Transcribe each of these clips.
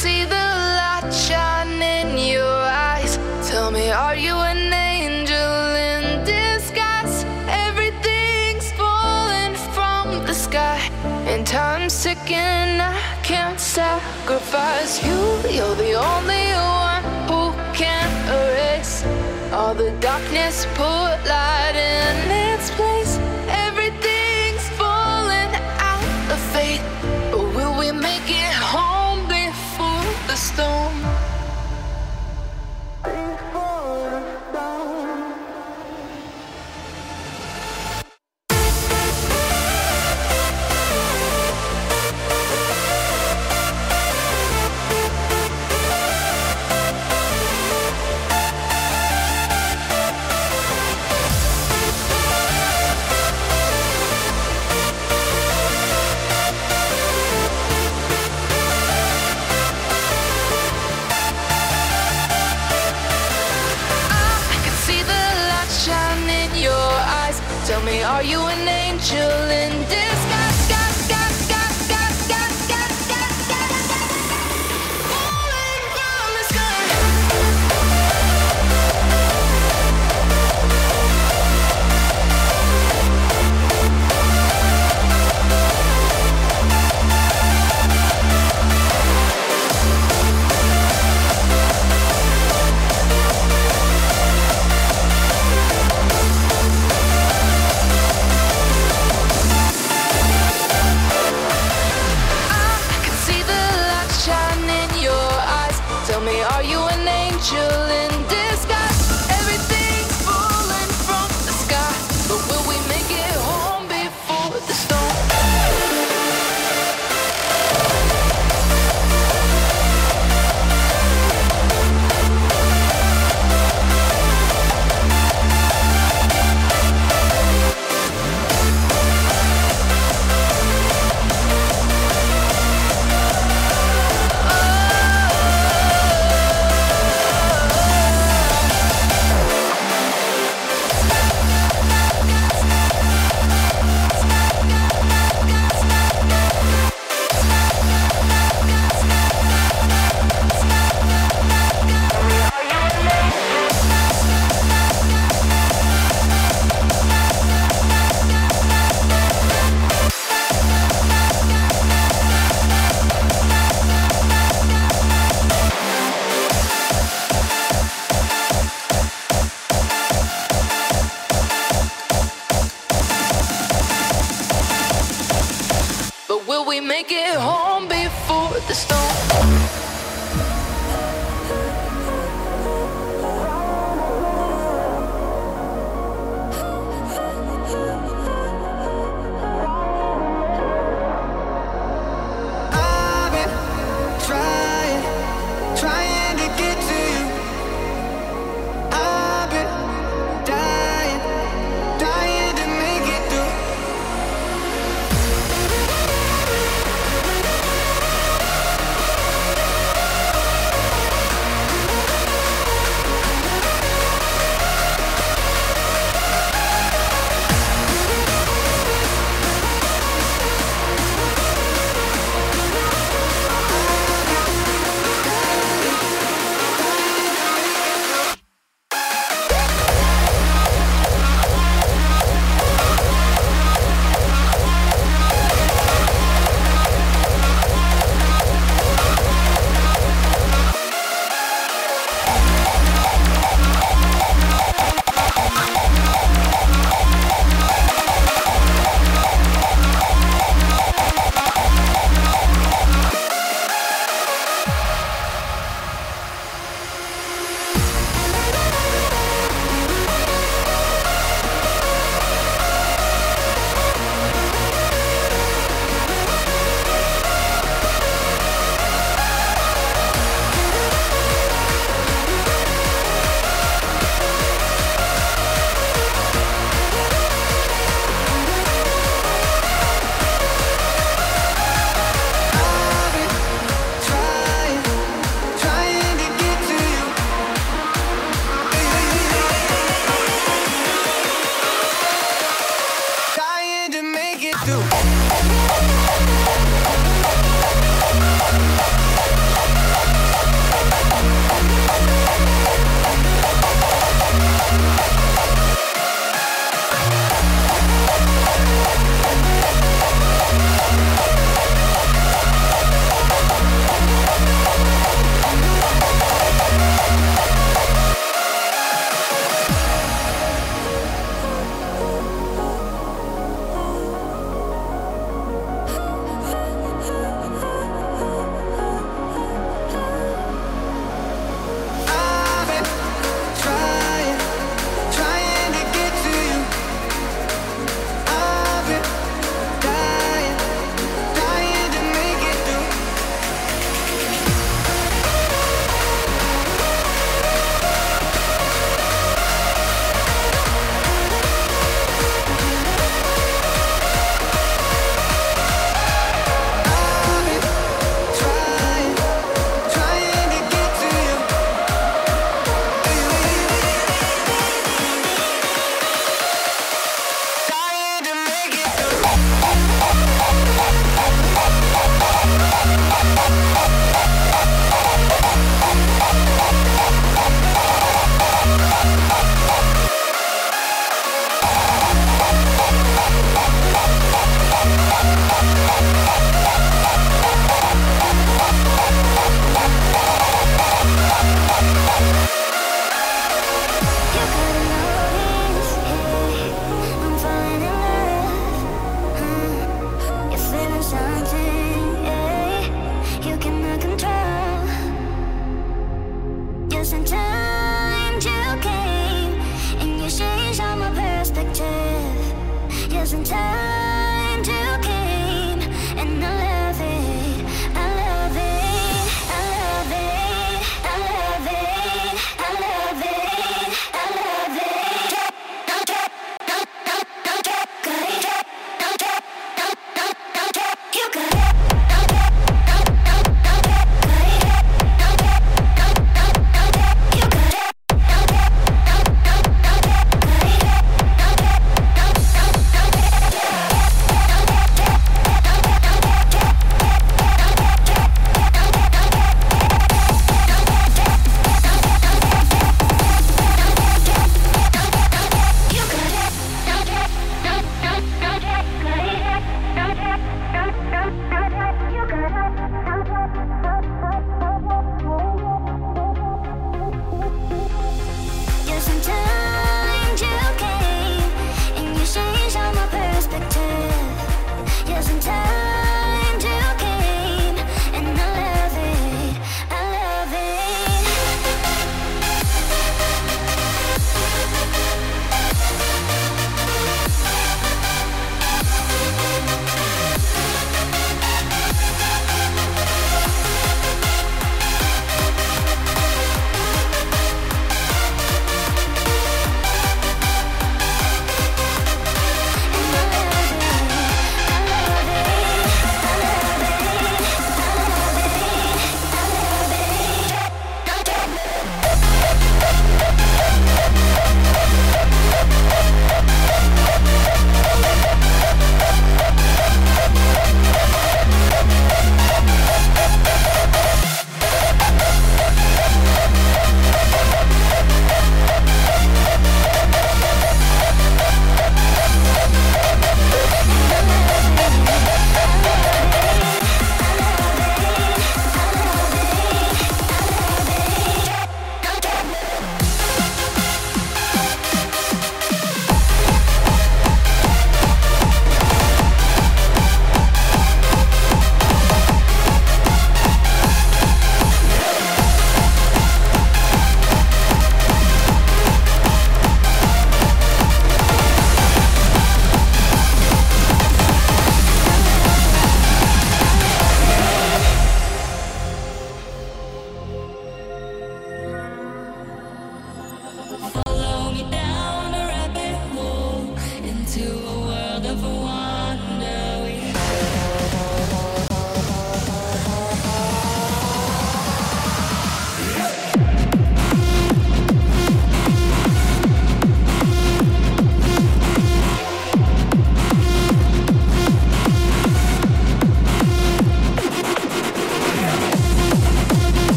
see the light shine in your eyes. Tell me, are you an angel in disguise? Everything's falling from the sky. And time's ticking, I can't sacrifice you. You're the only one who can erase all the darkness, put light in me.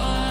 are.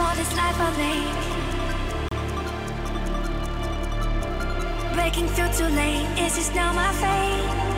for this life I live. Breaking through too late, is this now my fate?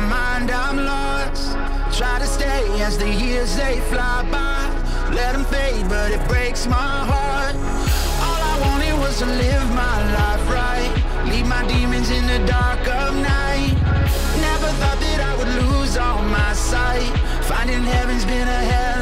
my mind, I'm lost. Try to stay as the years they fly by. Let them fade, but it breaks my heart. All I wanted was to live my life right. Leave my demons in the dark of night. Never thought that I would lose all my sight. Finding heaven's been a hell.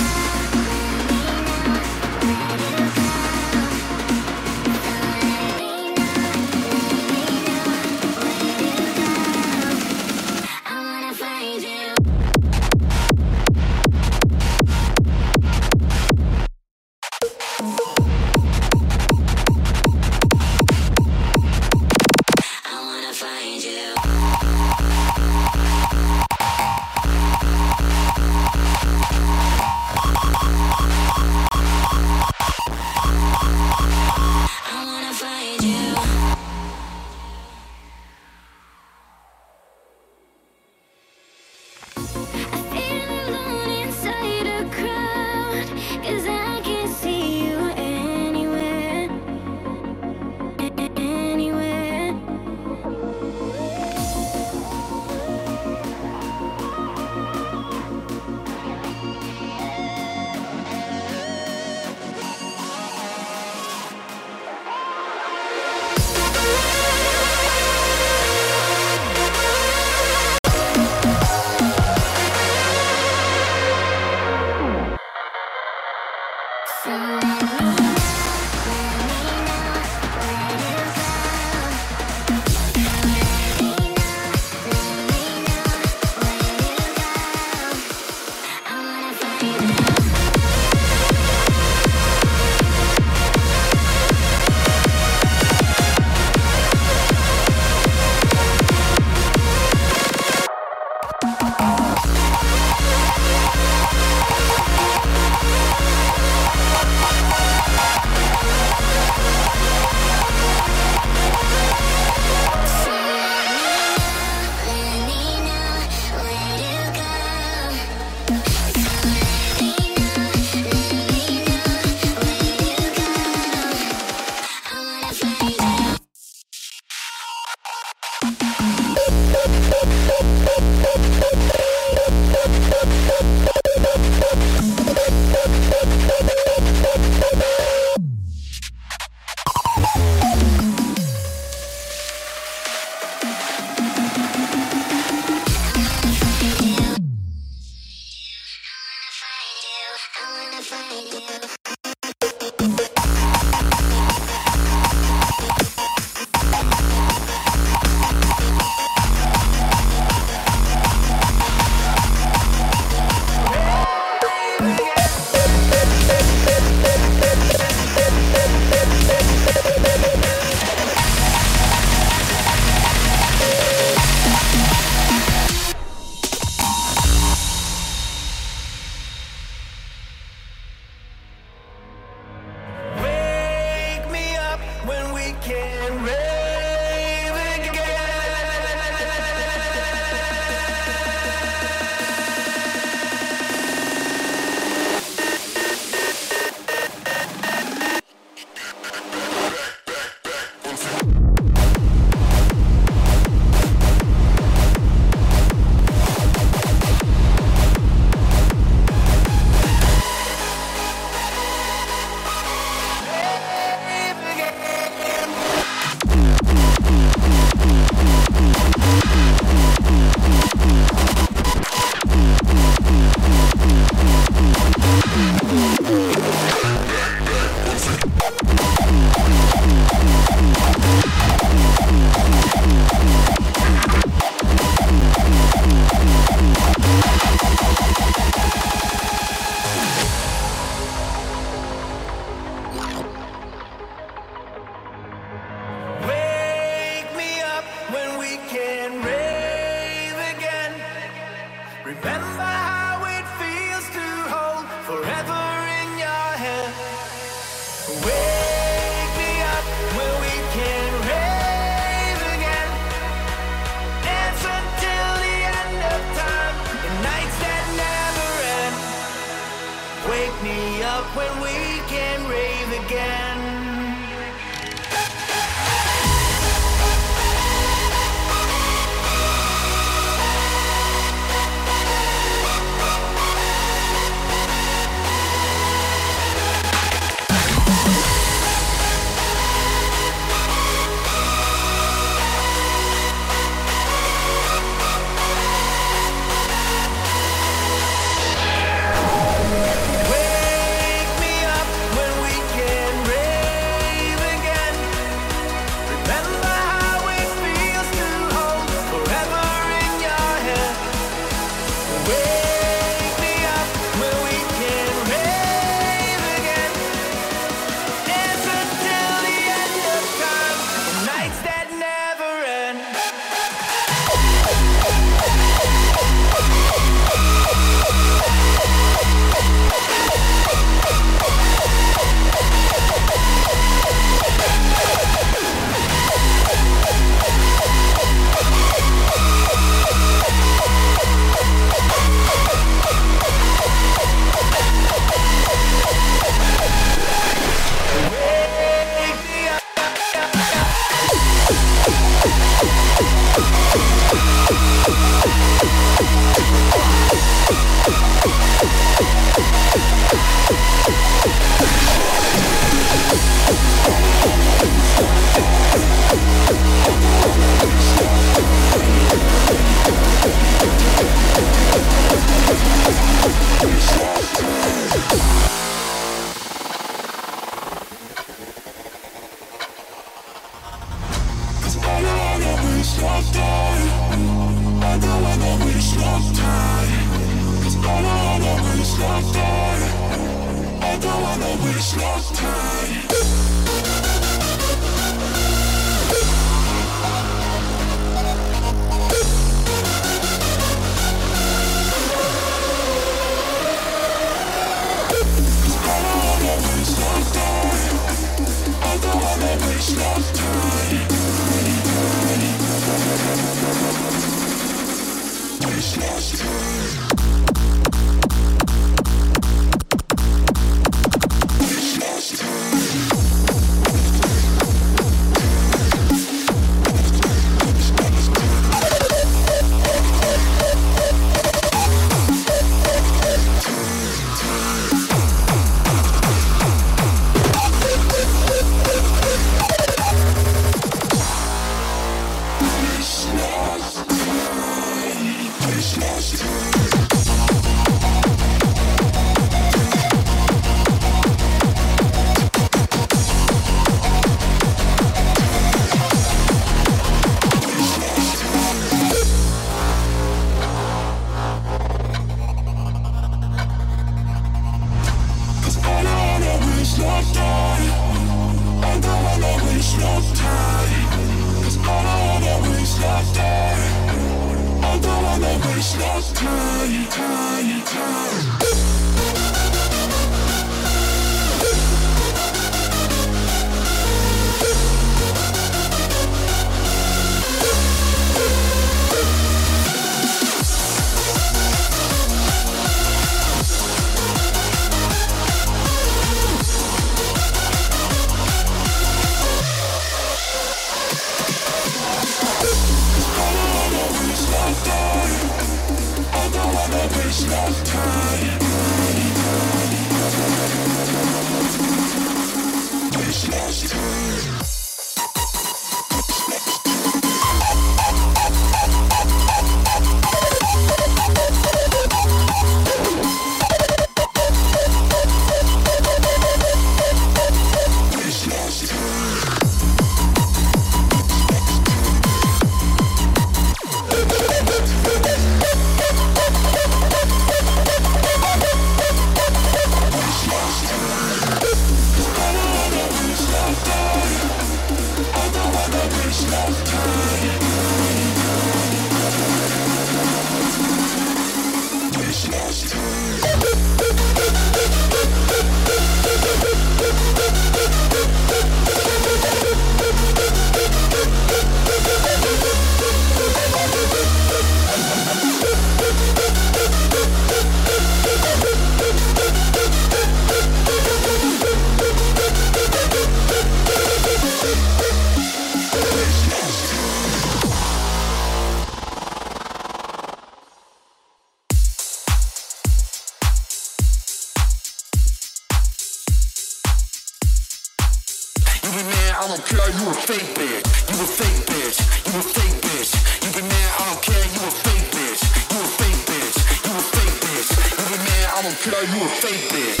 don't care, you a fake bitch. You a fake bitch. You a fake bitch. You be mad, I don't care, you a fake bitch. You a fake bitch. You a fake bitch. You be mad, I don't care, you a fake bitch.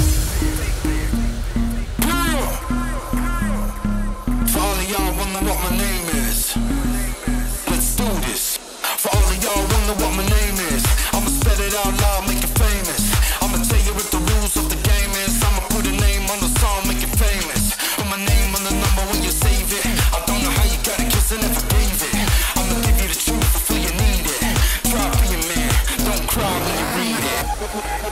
For all of y'all wonder what my name is, let's do this. For all of y'all wonder what my name is, I'ma spell it out loud, make you famous. I'ma tell you what the rules of the